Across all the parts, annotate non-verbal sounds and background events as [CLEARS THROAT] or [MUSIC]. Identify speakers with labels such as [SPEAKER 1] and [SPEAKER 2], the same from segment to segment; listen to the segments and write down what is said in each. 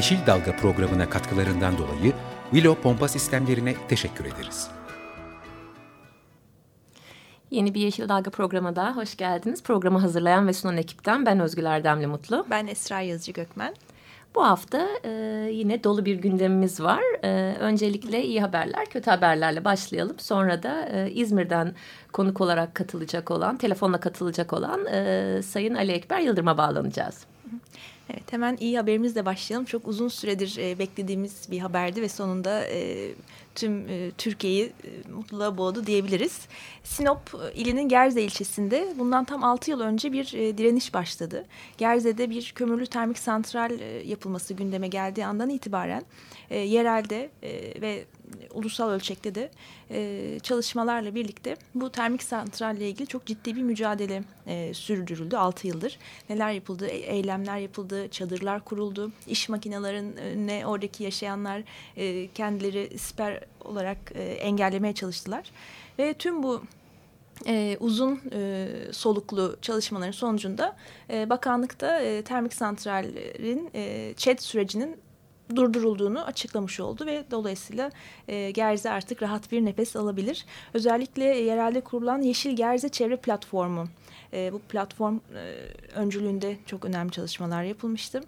[SPEAKER 1] Yeşil Dalga programına katkılarından dolayı Willow Pompa Sistemlerine teşekkür ederiz.
[SPEAKER 2] Yeni bir Yeşil Dalga programına daha hoş geldiniz. Programı hazırlayan ve sunan ekipten ben Özgül Erdemli Mutlu.
[SPEAKER 3] Ben Esra Yazıcı Gökmen.
[SPEAKER 2] Bu hafta e, yine dolu bir gündemimiz var. E, öncelikle iyi haberler, kötü haberlerle başlayalım. Sonra da e, İzmir'den konuk olarak katılacak olan, telefonla katılacak olan e, Sayın Ali Ekber Yıldırım'a bağlanacağız.
[SPEAKER 3] Evet hemen iyi haberimizle başlayalım. Çok uzun süredir e, beklediğimiz bir haberdi ve sonunda e, tüm e, Türkiye'yi e, mutluluğa boğdu diyebiliriz. Sinop e, ilinin Gerze ilçesinde bundan tam 6 yıl önce bir e, direniş başladı. Gerze'de bir kömürlü termik santral e, yapılması gündeme geldiği andan itibaren e, yerelde e, ve ulusal ölçekte de e, çalışmalarla birlikte bu termik santralle ilgili çok ciddi bir mücadele e, sürdürüldü 6 yıldır. Neler yapıldı? E, eylemler yapıldı, çadırlar kuruldu, iş makinelerine oradaki yaşayanlar e, kendileri siper olarak e, engellemeye çalıştılar. Ve tüm bu e, uzun e, soluklu çalışmaların sonucunda e, bakanlıkta e, termik santrallerin e, ÇED sürecinin durdurulduğunu açıklamış oldu ve dolayısıyla e, Gerze artık rahat bir nefes alabilir. Özellikle yerelde kurulan Yeşil Gerze Çevre Platformu e, bu platform e, öncülüğünde çok önemli çalışmalar yapılmıştı.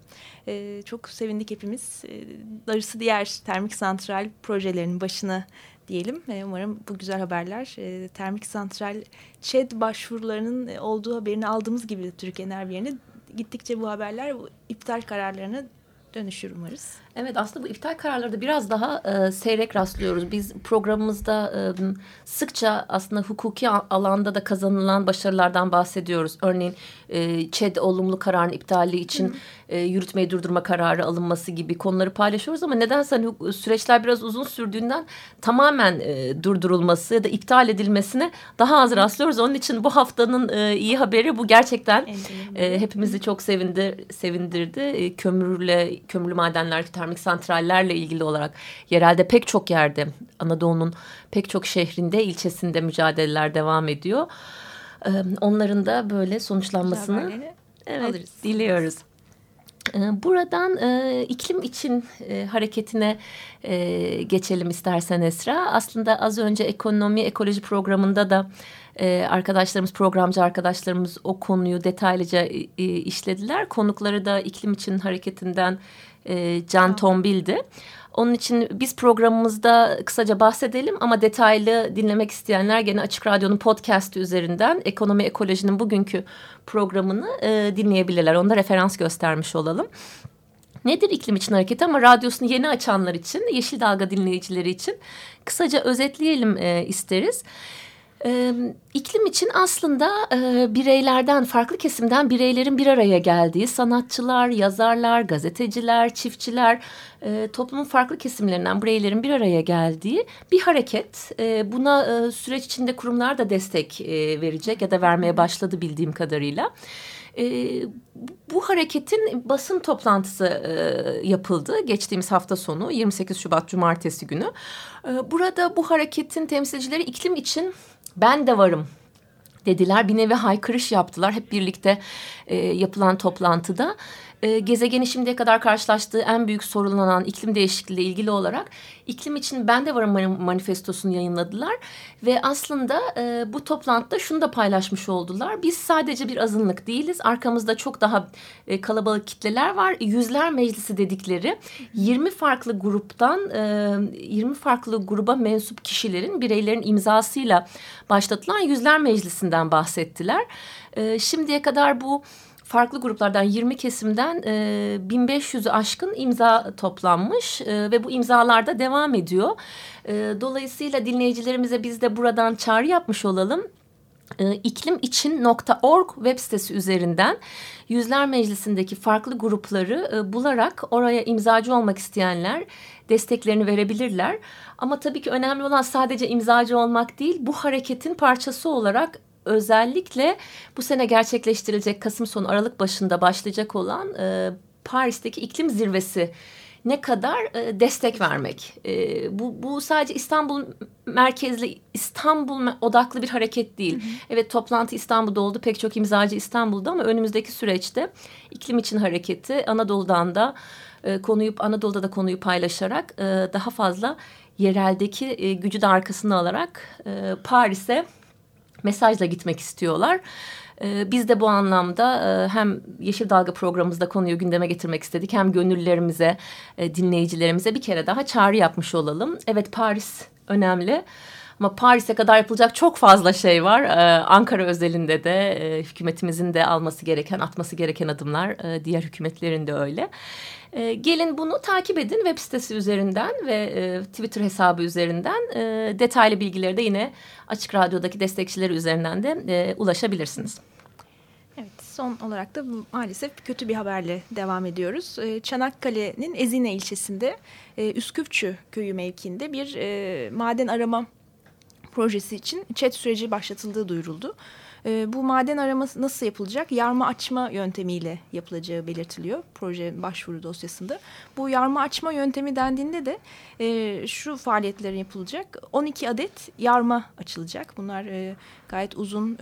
[SPEAKER 3] E, çok sevindik hepimiz. E, darısı diğer termik santral projelerinin başına diyelim. E, umarım bu güzel haberler e, termik santral ÇED başvurularının olduğu haberini aldığımız gibi bir yerine gittikçe bu haberler bu iptal kararlarını dönüşür umarız.
[SPEAKER 2] Evet aslında bu iptal kararları da biraz daha e, seyrek rastlıyoruz. Biz programımızda e, sıkça aslında hukuki alanda da kazanılan başarılardan bahsediyoruz. Örneğin e, ÇED olumlu kararın iptali için e, yürütmeyi durdurma kararı alınması gibi konuları paylaşıyoruz. Ama nedense hani süreçler biraz uzun sürdüğünden tamamen e, durdurulması ya da iptal edilmesine daha az rastlıyoruz. Onun için bu haftanın e, iyi haberi bu gerçekten e, hepimizi çok sevindir, sevindirdi. E, kömürle, kömürlü madenler termik santrallerle ilgili olarak yerelde pek çok yerde Anadolu'nun pek çok şehrinde ilçesinde mücadeleler devam ediyor. Onların da böyle sonuçlanmasını evet, alırız. diliyoruz. Buradan e, iklim için e, hareketine e, geçelim istersen Esra. Aslında az önce ekonomi ekoloji programında da e, arkadaşlarımız programcı arkadaşlarımız o konuyu detaylıca e, işlediler. Konukları da iklim için hareketinden e, Can Tombil'di. Onun için biz programımızda kısaca bahsedelim ama detaylı dinlemek isteyenler gene Açık Radyo'nun podcast üzerinden Ekonomi Ekoloji'nin bugünkü programını e, dinleyebilirler. Onda referans göstermiş olalım. Nedir iklim için hareket ama radyosunu yeni açanlar için, Yeşil Dalga dinleyicileri için kısaca özetleyelim e, isteriz. E, iklim için aslında e, bireylerden, farklı kesimden bireylerin bir araya geldiği sanatçılar, yazarlar, gazeteciler, çiftçiler, e, toplumun farklı kesimlerinden bireylerin bir araya geldiği bir hareket. E, buna e, süreç içinde kurumlar da destek e, verecek ya da vermeye başladı bildiğim kadarıyla. E, bu hareketin basın toplantısı e, yapıldı geçtiğimiz hafta sonu 28 Şubat Cumartesi günü. E, burada bu hareketin temsilcileri iklim için ben de varım dediler. Bir nevi haykırış yaptılar hep birlikte e, yapılan toplantıda e, gezegenin şimdiye kadar karşılaştığı en büyük sorunlanan iklim değişikliği ile ilgili olarak iklim için ben de varım manifestosunu yayınladılar ve aslında e, bu toplantıda şunu da paylaşmış oldular. Biz sadece bir azınlık değiliz. Arkamızda çok daha e, kalabalık kitleler var. Yüzler meclisi dedikleri 20 farklı gruptan e, 20 farklı gruba mensup kişilerin bireylerin imzasıyla başlatılan yüzler meclisinden bahsettiler. E, şimdiye kadar bu farklı gruplardan 20 kesimden e, 1500'ü aşkın imza toplanmış e, ve bu imzalar da devam ediyor. E, dolayısıyla dinleyicilerimize biz de buradan çağrı yapmış olalım. e, iklimicin.org web sitesi üzerinden Yüzler Meclisi'ndeki farklı grupları e, bularak oraya imzacı olmak isteyenler desteklerini verebilirler. Ama tabii ki önemli olan sadece imzacı olmak değil, bu hareketin parçası olarak özellikle bu sene gerçekleştirilecek Kasım sonu Aralık başında başlayacak olan e, Paris'teki iklim zirvesi ne kadar e, destek vermek. E, bu, bu sadece İstanbul merkezli, İstanbul odaklı bir hareket değil. Hı hı. Evet toplantı İstanbul'da oldu, pek çok imzacı İstanbul'da ama önümüzdeki süreçte iklim için hareketi Anadolu'dan da e, konuyu Anadolu'da da konuyu paylaşarak e, daha fazla yereldeki e, gücü de arkasına alarak e, Paris'e mesajla gitmek istiyorlar. Ee, biz de bu anlamda e, hem Yeşil Dalga programımızda konuyu gündeme getirmek istedik hem gönüllerimize, e, dinleyicilerimize bir kere daha çağrı yapmış olalım. Evet Paris önemli. Ama Paris'e kadar yapılacak çok fazla şey var. Ee, Ankara özelinde de e, hükümetimizin de alması gereken, atması gereken adımlar. Diğer hükümetlerin de öyle. E, gelin bunu takip edin web sitesi üzerinden ve e, Twitter hesabı üzerinden. E, detaylı bilgileri de yine Açık Radyo'daki destekçileri üzerinden de e, ulaşabilirsiniz.
[SPEAKER 3] Evet, son olarak da maalesef kötü bir haberle devam ediyoruz. Ee, Çanakkale'nin Ezine ilçesinde e, Üsküpçü köyü mevkiinde bir e, maden arama projesi için çet süreci başlatıldığı duyuruldu. Ee, bu maden araması nasıl yapılacak? Yarma açma yöntemiyle yapılacağı belirtiliyor proje başvuru dosyasında. Bu yarma açma yöntemi dendiğinde de e, şu faaliyetlerin yapılacak. 12 adet yarma açılacak. Bunlar gayet uzun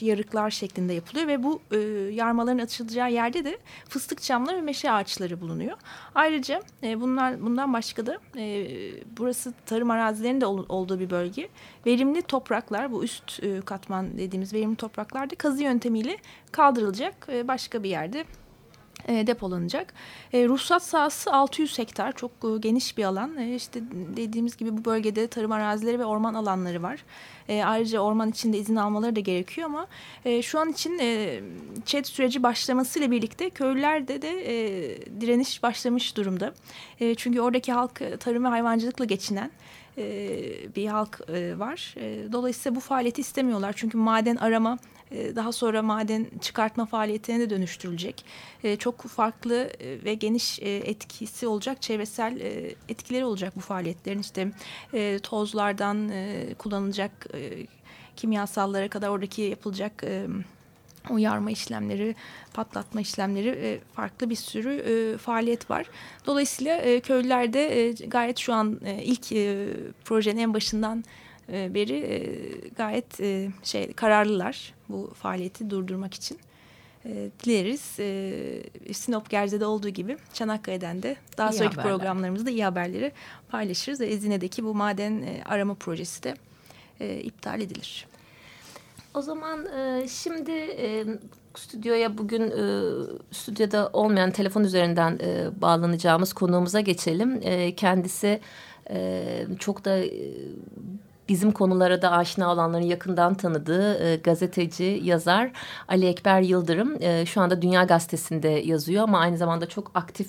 [SPEAKER 3] yarıklar şeklinde yapılıyor ve bu e, yarmaların açılacağı yerde de fıstık çamları ve meşe ağaçları bulunuyor. Ayrıca e, bunlar bundan başka da e, burası tarım arazilerinin de ol, olduğu bir bölge. Verimli topraklar bu üst e, katman dediğimiz verimli topraklarda kazı yöntemiyle kaldırılacak e, başka bir yerde e, depolanacak. E, ruhsat sahası 600 hektar çok e, geniş bir alan. E, işte dediğimiz gibi bu bölgede tarım arazileri ve orman alanları var. E, ayrıca orman içinde izin almaları da gerekiyor ama şu an için e, süreci başlamasıyla birlikte köylülerde de direniş başlamış durumda. Çünkü oradaki halk tarım ve hayvancılıkla geçinen bir halk var. Dolayısıyla bu faaliyeti istemiyorlar. Çünkü maden arama daha sonra maden çıkartma faaliyetine de dönüştürülecek. E, çok farklı e, ve geniş etkisi olacak çevresel etkileri olacak bu faaliyetlerin. İşte tozlardan kullanılacak kimyasallara kadar oradaki yapılacak uyarma işlemleri, patlatma işlemleri farklı bir sürü faaliyet var. Dolayısıyla köylüler de gayet şu an ilk projenin en başından e, beri e, gayet e, şey kararlılar bu faaliyeti durdurmak için. Dileriz Sinop Gerze'de olduğu gibi Çanakkale'den de daha iyi sonraki haberler. programlarımızda iyi haberleri paylaşırız. Ve Ezine'deki bu maden arama projesi de iptal edilir.
[SPEAKER 2] O zaman şimdi stüdyoya bugün stüdyoda olmayan telefon üzerinden bağlanacağımız konuğumuza geçelim. kendisi çok da bizim konulara da aşina olanların yakından tanıdığı e, gazeteci, yazar Ali Ekber Yıldırım e, şu anda Dünya Gazetesi'nde yazıyor ama aynı zamanda çok aktif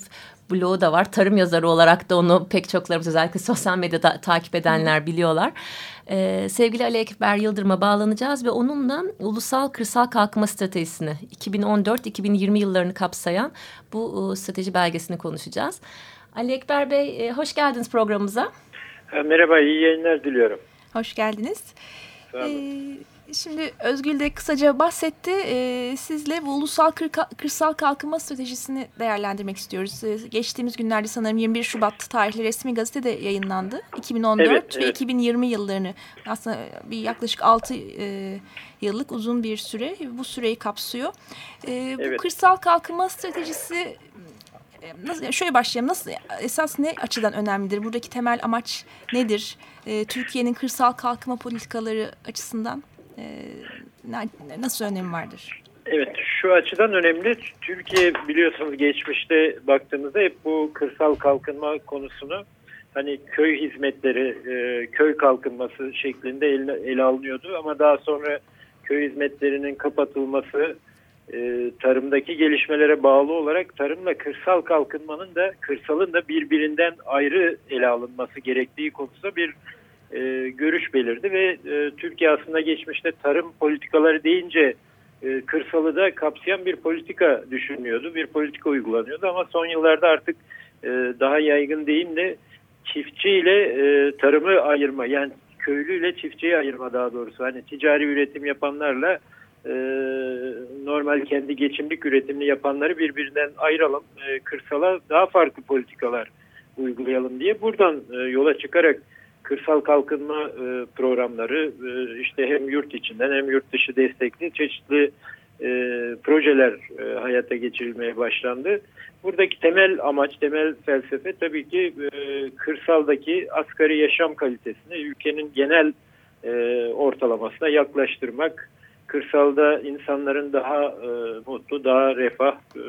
[SPEAKER 2] bloğu da var. Tarım yazarı olarak da onu pek çoklarımız özellikle sosyal medyada takip edenler biliyorlar. Ee, sevgili Ali Ekber Yıldırım'a bağlanacağız ve onunla ulusal kırsal kalkınma stratejisini 2014-2020 yıllarını kapsayan bu e, strateji belgesini konuşacağız. Ali Ekber Bey e, hoş geldiniz programımıza.
[SPEAKER 4] Merhaba, iyi yayınlar diliyorum.
[SPEAKER 3] Hoş geldiniz. Ee, şimdi Özgül de kısaca bahsetti. Ee, sizle bu ulusal kır, kırsal kalkınma stratejisini değerlendirmek istiyoruz. Ee, geçtiğimiz günlerde sanırım 21 Şubat tarihli resmi gazetede yayınlandı. 2014 evet, ve evet. 2020 yıllarını aslında bir yaklaşık 6 e, yıllık uzun bir süre bu süreyi kapsıyor. Ee, bu evet. kırsal kalkınma stratejisi nasıl, şöyle başlayalım. Nasıl esas ne açıdan önemlidir? Buradaki temel amaç nedir? E, Türkiye'nin kırsal kalkınma politikaları açısından e, nasıl önemi vardır?
[SPEAKER 4] Evet şu açıdan önemli. Türkiye biliyorsunuz geçmişte baktığımızda hep bu kırsal kalkınma konusunu hani köy hizmetleri, e, köy kalkınması şeklinde ele, ele alınıyordu. Ama daha sonra köy hizmetlerinin kapatılması, e, tarımdaki gelişmelere bağlı olarak tarımla kırsal kalkınmanın da kırsalın da birbirinden ayrı ele alınması gerektiği konusunda bir e, görüş belirdi ve e, Türkiye aslında geçmişte tarım politikaları deyince e, kırsalı da kapsayan bir politika düşünüyordu, bir politika uygulanıyordu ama son yıllarda artık e, daha yaygın değil de çiftçi ile e, tarımı ayırma yani köylü ile çiftçiyi ayırma daha doğrusu. Hani ticari üretim yapanlarla e, normal kendi geçimlik üretimini yapanları birbirinden ayıralım e, kırsala daha farklı politikalar uygulayalım diye buradan e, yola çıkarak kırsal kalkınma e, programları e, işte hem yurt içinden hem yurt dışı destekli çeşitli projeler hayata geçirilmeye başlandı. Buradaki temel amaç, temel felsefe tabii ki kırsaldaki asgari yaşam kalitesini ülkenin genel ortalamasına yaklaştırmak, kırsalda insanların daha e, mutlu, daha refah e,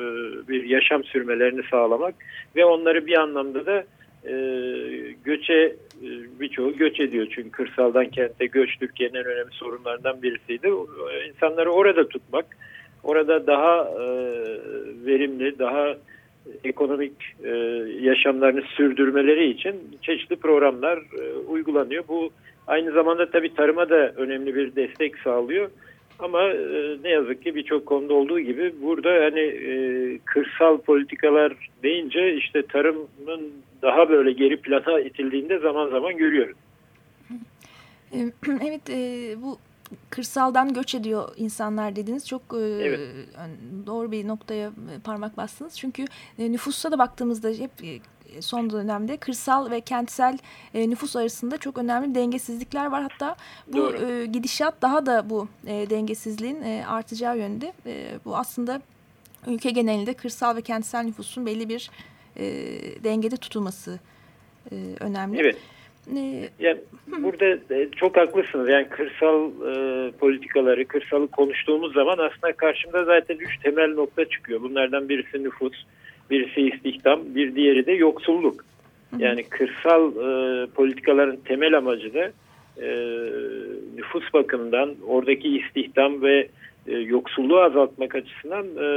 [SPEAKER 4] bir yaşam sürmelerini sağlamak ve onları bir anlamda da e, göçe e, birçoğu göç ediyor çünkü kırsaldan kente göç Türkiye'nin en önemli sorunlarından birisiydi. İnsanları orada tutmak, orada daha e, verimli, daha ekonomik e, yaşamlarını sürdürmeleri için çeşitli programlar e, uygulanıyor. Bu aynı zamanda tabii tarıma da önemli bir destek sağlıyor. Ama e, ne yazık ki birçok konuda olduğu gibi burada hani e, kırsal politikalar deyince işte tarımın daha böyle geri plana itildiğinde zaman zaman görüyoruz. [CLEARS THROAT]
[SPEAKER 3] Evet e, bu kırsaldan göç ediyor insanlar dediniz. Çok e, evet. doğru bir noktaya parmak bastınız. Çünkü e, nüfusta da baktığımızda hep son dönemde kırsal ve kentsel nüfus arasında çok önemli dengesizlikler var. Hatta bu Doğru. gidişat daha da bu dengesizliğin artacağı yönde. bu aslında ülke genelinde kırsal ve kentsel nüfusun belli bir dengede tutulması önemli.
[SPEAKER 4] Evet. Yani burada e, çok haklısınız. Yani kırsal e, politikaları, kırsalı konuştuğumuz zaman aslında karşımda zaten üç temel nokta çıkıyor. Bunlardan birisi nüfus, birisi istihdam, bir diğeri de yoksulluk. Yani kırsal e, politikaların temel amacı da e, nüfus bakımından oradaki istihdam ve e, yoksulluğu azaltmak açısından e,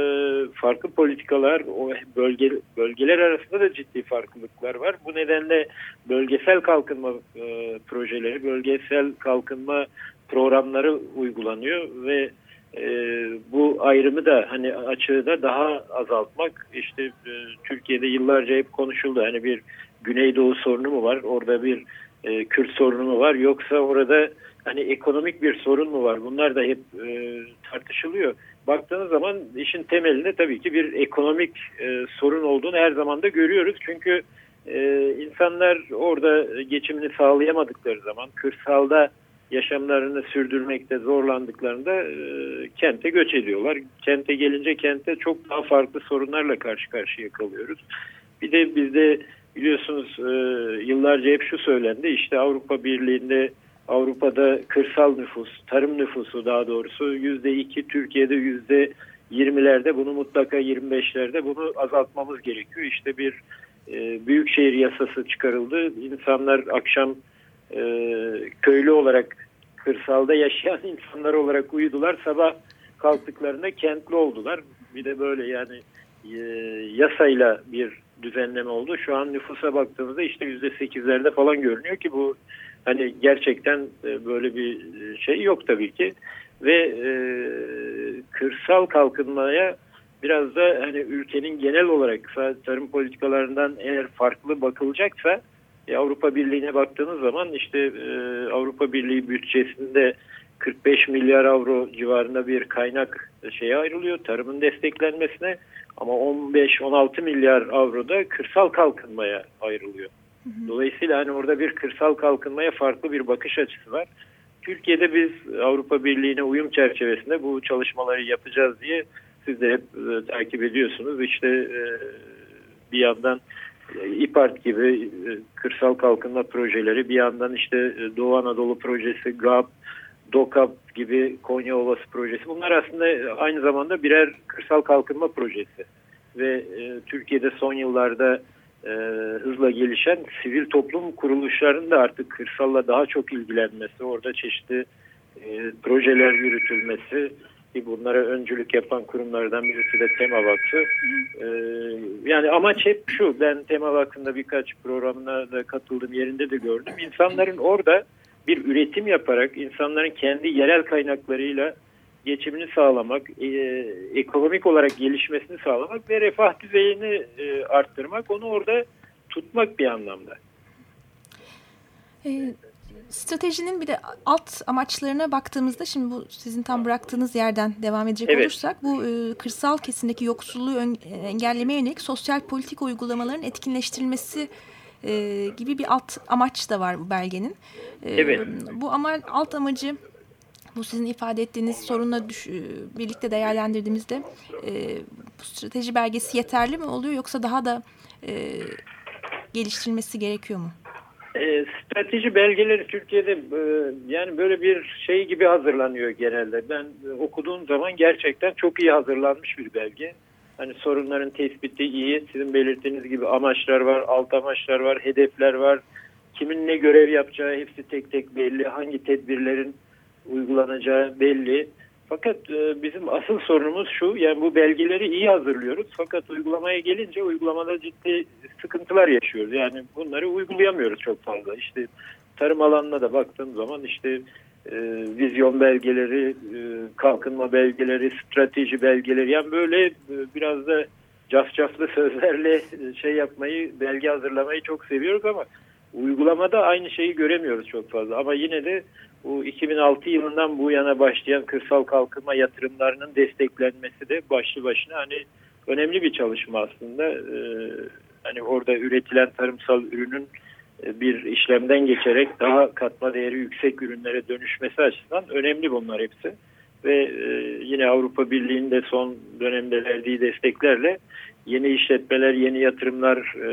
[SPEAKER 4] farklı politikalar, o bölge, bölgeler arasında da ciddi farklılıklar var. Bu nedenle bölgesel kalkınma e, projeleri, bölgesel kalkınma programları uygulanıyor ve e, bu ayrımı da hani açığı da daha azaltmak işte e, Türkiye'de yıllarca hep konuşuldu hani bir Güneydoğu sorunu mu var orada bir e, Kürt sorunu mu var yoksa orada hani ekonomik bir sorun mu var? Bunlar da hep e, tartışılıyor. Baktığınız zaman işin temelinde tabii ki bir ekonomik sorun olduğunu her zaman da görüyoruz. Çünkü insanlar orada geçimini sağlayamadıkları zaman kırsalda yaşamlarını sürdürmekte zorlandıklarında e, kente göç ediyorlar. Kente gelince kente çok daha farklı sorunlarla karşı karşıya kalıyoruz. Bir de bizde biliyorsunuz e, yıllarca hep şu söylendi işte Avrupa Birliği'nde Avrupa'da kırsal nüfus, tarım nüfusu daha doğrusu yüzde iki, Türkiye'de yüzde yirmilerde bunu mutlaka 25'lerde bunu azaltmamız gerekiyor. İşte bir e, büyükşehir yasası çıkarıldı. İnsanlar akşam e, köylü olarak kırsalda yaşayan [LAUGHS] insanlar olarak uyudular. Sabah kalktıklarında kentli oldular. Bir de böyle yani e, yasayla bir düzenleme oldu. Şu an nüfusa baktığımızda işte yüzde sekizlerde falan görünüyor ki bu Hani gerçekten e, böyle bir e, şey yok tabii ki ve e, kırsal kalkınmaya biraz da hani ülkenin genel olarak tarım politikalarından eğer farklı bakılacaksa e, Avrupa Birliği'ne baktığınız zaman işte e, Avrupa Birliği bütçesinde 45 milyar avro civarında bir kaynak şeye ayrılıyor tarımın desteklenmesine ama 15-16 milyar avro da kırsal kalkınmaya ayrılıyor. Dolayısıyla hani orada bir kırsal kalkınmaya farklı bir bakış açısı var. Türkiye'de biz Avrupa Birliği'ne uyum çerçevesinde bu çalışmaları yapacağız diye siz de hep e, takip ediyorsunuz. İşte e, bir yandan İPART gibi e, kırsal kalkınma projeleri, bir yandan işte e, Doğu Anadolu projesi, GAP, DOKAP gibi Konya Ovası projesi. Bunlar aslında aynı zamanda birer kırsal kalkınma projesi. Ve e, Türkiye'de son yıllarda e, hızla gelişen sivil toplum kuruluşlarının da artık kırsalla daha çok ilgilenmesi, orada çeşitli e, projeler yürütülmesi, ki bunlara öncülük yapan kurumlardan birisi de Tema Vakfı. Ee, yani amaç hep şu, ben Tema Vakfı'nda birkaç programına da katıldım, yerinde de gördüm. İnsanların orada bir üretim yaparak, insanların kendi yerel kaynaklarıyla geçimini sağlamak, e, ekonomik olarak gelişmesini sağlamak ve refah düzeyini e, arttırmak, onu orada tutmak bir anlamda.
[SPEAKER 3] E, stratejinin bir de alt amaçlarına baktığımızda şimdi bu sizin tam bıraktığınız yerden devam edecek evet. olursak bu e, kırsal kesimdeki yoksulluğu ön, engellemeye yönelik sosyal politik uygulamaların etkinleştirilmesi e, gibi bir alt amaç da var bu belgenin.
[SPEAKER 4] E, evet.
[SPEAKER 3] Bu ama alt amacı bu sizin ifade ettiğiniz sorunla düş, birlikte değerlendirdiğimizde e, bu strateji belgesi yeterli mi oluyor yoksa daha da e, geliştirilmesi gerekiyor mu?
[SPEAKER 4] E, strateji belgeleri Türkiye'de e, yani böyle bir şey gibi hazırlanıyor genelde. Ben e, okuduğum zaman gerçekten çok iyi hazırlanmış bir belge. Hani sorunların tespiti iyi. Sizin belirttiğiniz gibi amaçlar var, alt amaçlar var, hedefler var. Kimin ne görev yapacağı hepsi tek tek belli. Hangi tedbirlerin uygulanacağı belli. Fakat e, bizim asıl sorunumuz şu, yani bu belgeleri iyi hazırlıyoruz. Fakat uygulamaya gelince uygulamada ciddi sıkıntılar yaşıyoruz. Yani bunları uygulayamıyoruz çok fazla. İşte tarım alanına da baktığım zaman işte e, vizyon belgeleri, e, kalkınma belgeleri, strateji belgeleri yani böyle e, biraz da cafcaflı sözlerle şey yapmayı, belge hazırlamayı çok seviyoruz ama uygulamada aynı şeyi göremiyoruz çok fazla. Ama yine de bu 2006 yılından bu yana başlayan kırsal kalkınma yatırımlarının desteklenmesi de başlı başına hani önemli bir çalışma aslında. Ee, hani orada üretilen tarımsal ürünün e, bir işlemden geçerek daha katma değeri yüksek ürünlere dönüşmesi açısından önemli bunlar hepsi. Ve e, yine Avrupa Birliği'nin de son dönemde verdiği desteklerle yeni işletmeler, yeni yatırımlar e,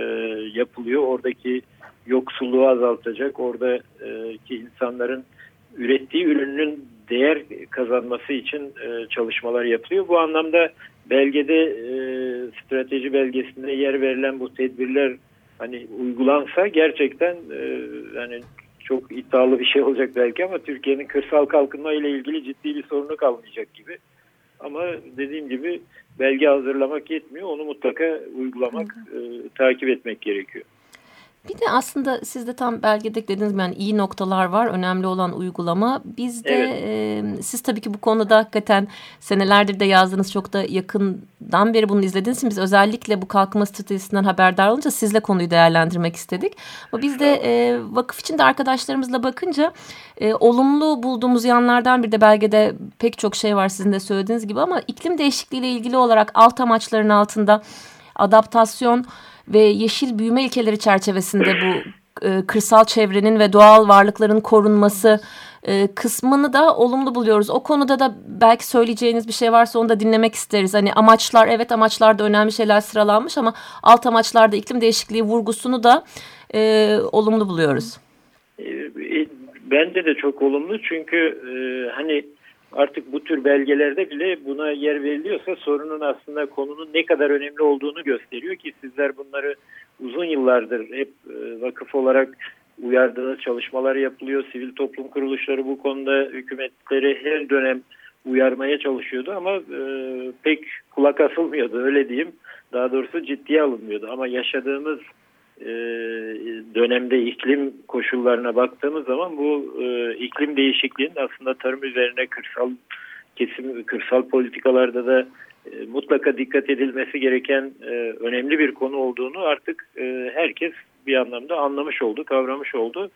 [SPEAKER 4] yapılıyor. Oradaki yoksulluğu azaltacak, oradaki insanların ürettiği ürünün değer kazanması için e, çalışmalar yapılıyor. Bu anlamda belgede e, strateji belgesinde yer verilen bu tedbirler hani uygulansa gerçekten e, yani çok iddialı bir şey olacak belki ama Türkiye'nin kırsal kalkınma ile ilgili ciddi bir sorunu kalmayacak gibi. Ama dediğim gibi belge hazırlamak yetmiyor. Onu mutlaka uygulamak, e, takip etmek gerekiyor.
[SPEAKER 2] Bir de aslında siz de tam belgede dediğiniz gibi yani iyi noktalar var. Önemli olan uygulama. Biz de evet. e, siz tabii ki bu konuda hakikaten senelerdir de yazdığınız çok da yakından beri bunu izlediğiniz için biz özellikle bu kalkınma stratejisinden haberdar olunca sizle konuyu değerlendirmek istedik. Ama biz de e, vakıf içinde arkadaşlarımızla bakınca e, olumlu bulduğumuz yanlardan bir de belgede pek çok şey var sizin de söylediğiniz gibi ama iklim değişikliği ile ilgili olarak alt amaçların altında adaptasyon ve yeşil büyüme ilkeleri çerçevesinde bu e, kırsal çevrenin ve doğal varlıkların korunması e, kısmını da olumlu buluyoruz. O konuda da belki söyleyeceğiniz bir şey varsa onu da dinlemek isteriz. Hani amaçlar evet amaçlarda önemli şeyler sıralanmış ama alt amaçlarda iklim değişikliği vurgusunu da e, olumlu buluyoruz.
[SPEAKER 4] E, e, bence de çok olumlu çünkü e, hani artık bu tür belgelerde bile buna yer veriliyorsa sorunun aslında konunun ne kadar önemli olduğunu gösteriyor ki sizler bunları uzun yıllardır hep e, vakıf olarak uyardığınız çalışmalar yapılıyor. Sivil toplum kuruluşları bu konuda hükümetleri her dönem uyarmaya çalışıyordu ama e, pek kulak asılmıyordu öyle diyeyim. Daha doğrusu ciddiye alınmıyordu ama yaşadığımız e, dönemde iklim koşullarına baktığımız zaman bu e, iklim değişikliğinin aslında tarım üzerine kırsal kesim kırsal politikalarda da e, mutlaka dikkat edilmesi gereken önemli bir konu olduğunu artık herkes bir anlamda anlamış oldu, kavramış oldu.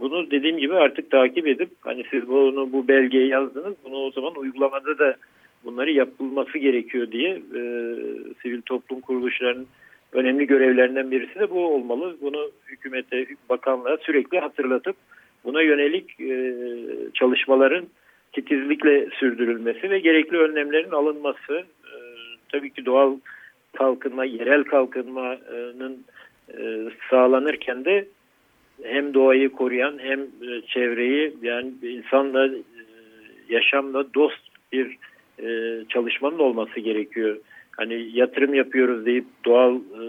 [SPEAKER 4] Bunu dediğim gibi artık takip edip hani siz bunu bu belgeyi yazdınız, bunu o zaman uygulamada da bunları yapılması gerekiyor diye sivil toplum kuruluşlarının önemli görevlerinden birisi de bu olmalı. Bunu hükümete, bakanlığa sürekli hatırlatıp buna yönelik e, çalışmaların titizlikle sürdürülmesi ve gerekli önlemlerin alınması. E, tabii ki doğal kalkınma, yerel kalkınmanın e, sağlanırken de hem doğayı koruyan hem e, çevreyi yani insanla e, yaşamla dost bir e, çalışmanın olması gerekiyor hani yatırım yapıyoruz deyip doğal e,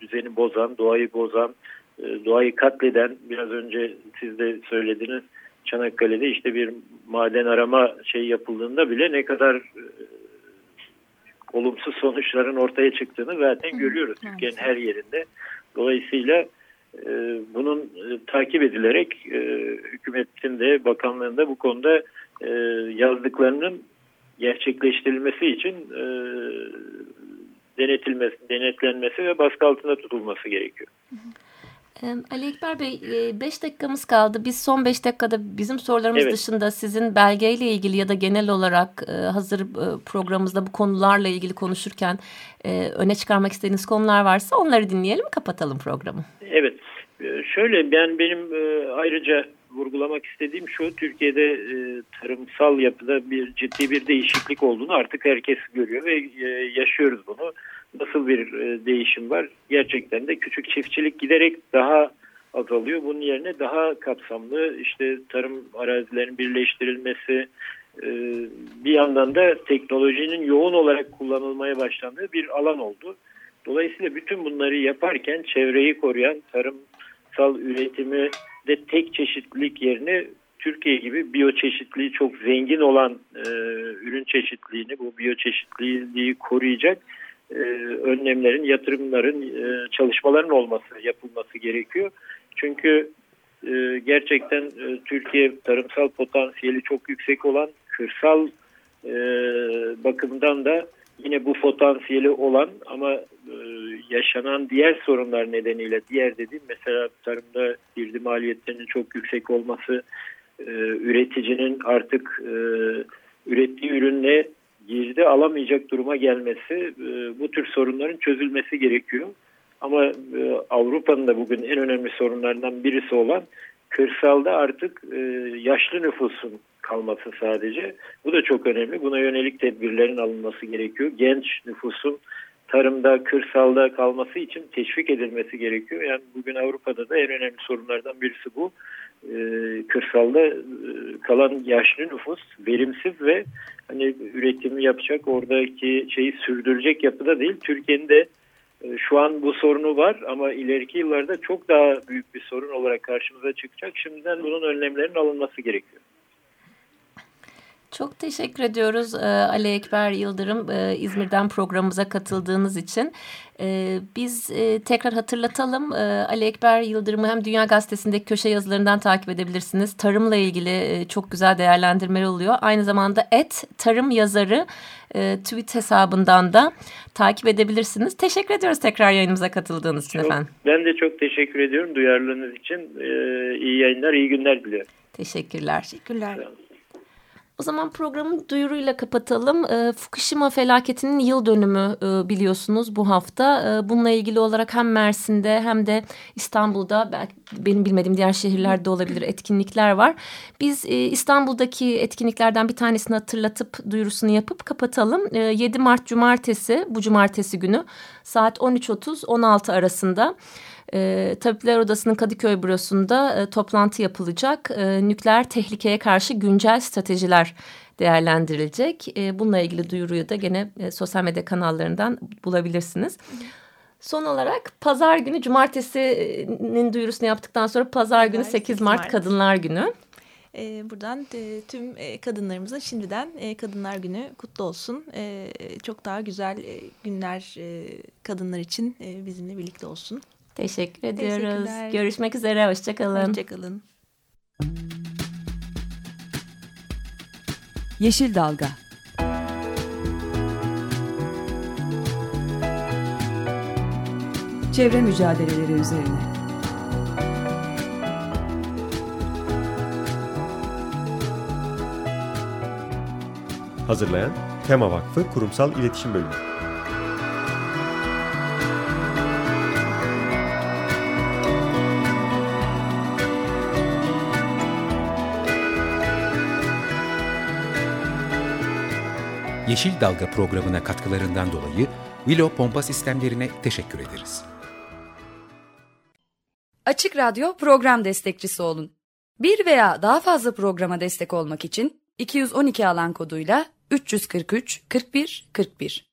[SPEAKER 4] düzeni bozan, doğayı bozan, e, doğayı katleden biraz önce siz de söylediniz Çanakkale'de işte bir maden arama şey yapıldığında bile ne kadar e, olumsuz sonuçların ortaya çıktığını zaten görüyoruz Türkiye'nin her yerinde. Dolayısıyla e, bunun e, takip edilerek e, hükümetin de bakanlığın da bu konuda e, yazdıklarının gerçekleştirilmesi için e, denetilmesi, denetlenmesi ve baskı altında tutulması gerekiyor.
[SPEAKER 2] Ali Ekber Bey 5 dakikamız kaldı. Biz son 5 dakikada bizim sorularımız evet. dışında sizin belgeyle ilgili ya da genel olarak hazır programımızda bu konularla ilgili konuşurken öne çıkarmak istediğiniz konular varsa onları dinleyelim kapatalım programı.
[SPEAKER 4] Evet şöyle ben benim ayrıca vurgulamak istediğim şu Türkiye'de tarımsal yapıda bir ciddi bir değişiklik olduğunu artık herkes görüyor ve yaşıyoruz bunu nasıl bir e, değişim var? Gerçekten de küçük çiftçilik giderek daha azalıyor. Bunun yerine daha kapsamlı işte tarım arazilerinin birleştirilmesi, e, bir yandan da teknolojinin yoğun olarak kullanılmaya başlandığı bir alan oldu. Dolayısıyla bütün bunları yaparken çevreyi koruyan tarımsal üretimi de tek çeşitlilik yerine Türkiye gibi biyoçeşitliği çok zengin olan e, ürün çeşitliliğini, bu biyoçeşitliliği koruyacak e, önlemlerin, yatırımların, e, çalışmaların olması, yapılması gerekiyor. Çünkü e, gerçekten Türkiye tarımsal potansiyeli çok yüksek olan, kırsal bakımdan da yine bu potansiyeli olan ama yaşanan diğer sorunlar nedeniyle, diğer dediğim mesela tarımda girdi maliyetlerinin çok yüksek olması, üreticinin artık ürettiği ürünle girdi alamayacak duruma gelmesi e, bu tür sorunların çözülmesi gerekiyor. Ama e, Avrupa'nın da bugün en önemli sorunlarından birisi olan kırsalda artık e, yaşlı nüfusun kalması sadece. Bu da çok önemli. Buna yönelik tedbirlerin alınması gerekiyor. Genç nüfusun tarımda, kırsalda kalması için teşvik edilmesi gerekiyor. Yani bugün Avrupa'da da en önemli sorunlardan birisi bu. Ee, kırsalda e, kalan yaşlı nüfus verimsiz ve hani üretimi yapacak oradaki şeyi sürdürecek yapıda değil. Türkiye'nin de e, şu an bu sorunu var ama ileriki yıllarda çok daha büyük bir sorun olarak karşımıza çıkacak. Şimdiden bunun önlemlerinin alınması gerekiyor.
[SPEAKER 2] Çok teşekkür ediyoruz e, Ali Ekber Yıldırım e, İzmir'den programımıza katıldığınız için. E, biz tekrar hatırlatalım Ali Ekber Yıldırım'ı hem Dünya Gazetesi'ndeki köşe yazılarından takip edebilirsiniz. Tarımla ilgili çok güzel değerlendirmeler oluyor. Aynı zamanda et tarım yazarı tweet hesabından da takip edebilirsiniz. Teşekkür ediyoruz tekrar yayınımıza katıldığınız için
[SPEAKER 4] çok,
[SPEAKER 2] efendim.
[SPEAKER 4] Ben de çok teşekkür ediyorum duyarlılığınız için. İyi yayınlar, iyi günler diliyorum.
[SPEAKER 2] Teşekkürler.
[SPEAKER 3] Teşekkürler.
[SPEAKER 2] O zaman programı duyuruyla kapatalım. E, Fukushima felaketinin yıl dönümü e, biliyorsunuz bu hafta. E, bununla ilgili olarak hem Mersin'de hem de İstanbul'da belki benim bilmediğim diğer şehirlerde olabilir etkinlikler var. Biz e, İstanbul'daki etkinliklerden bir tanesini hatırlatıp duyurusunu yapıp kapatalım. E, 7 Mart Cumartesi bu cumartesi günü saat 13.30-16 arasında e, Tabipler Odası'nın Kadıköy bürosunda e, toplantı yapılacak. E, nükleer tehlikeye karşı güncel stratejiler değerlendirilecek. E, bununla ilgili duyuruyu da gene e, sosyal medya kanallarından bulabilirsiniz. Son olarak pazar günü cumartesinin duyurusunu yaptıktan sonra pazar günü 8 Mart, Mart Kadınlar Günü.
[SPEAKER 3] E, buradan e, tüm e, kadınlarımıza şimdiden e, Kadınlar Günü kutlu olsun. E, çok daha güzel e, günler e, kadınlar için e, bizimle birlikte olsun.
[SPEAKER 2] Teşekkür ediyoruz. Görüşmek üzere. Hoşçakalın.
[SPEAKER 3] Hoşçakalın.
[SPEAKER 5] Yeşil Dalga Çevre mücadeleleri üzerine
[SPEAKER 6] Hazırlayan Tema Vakfı Kurumsal İletişim Bölümü
[SPEAKER 1] Yeşil Dalga programına katkılarından dolayı Willow Pompa Sistemlerine teşekkür ederiz.
[SPEAKER 7] Açık Radyo program destekçisi olun. Bir veya daha fazla programa destek olmak için 212 alan koduyla 343 41 41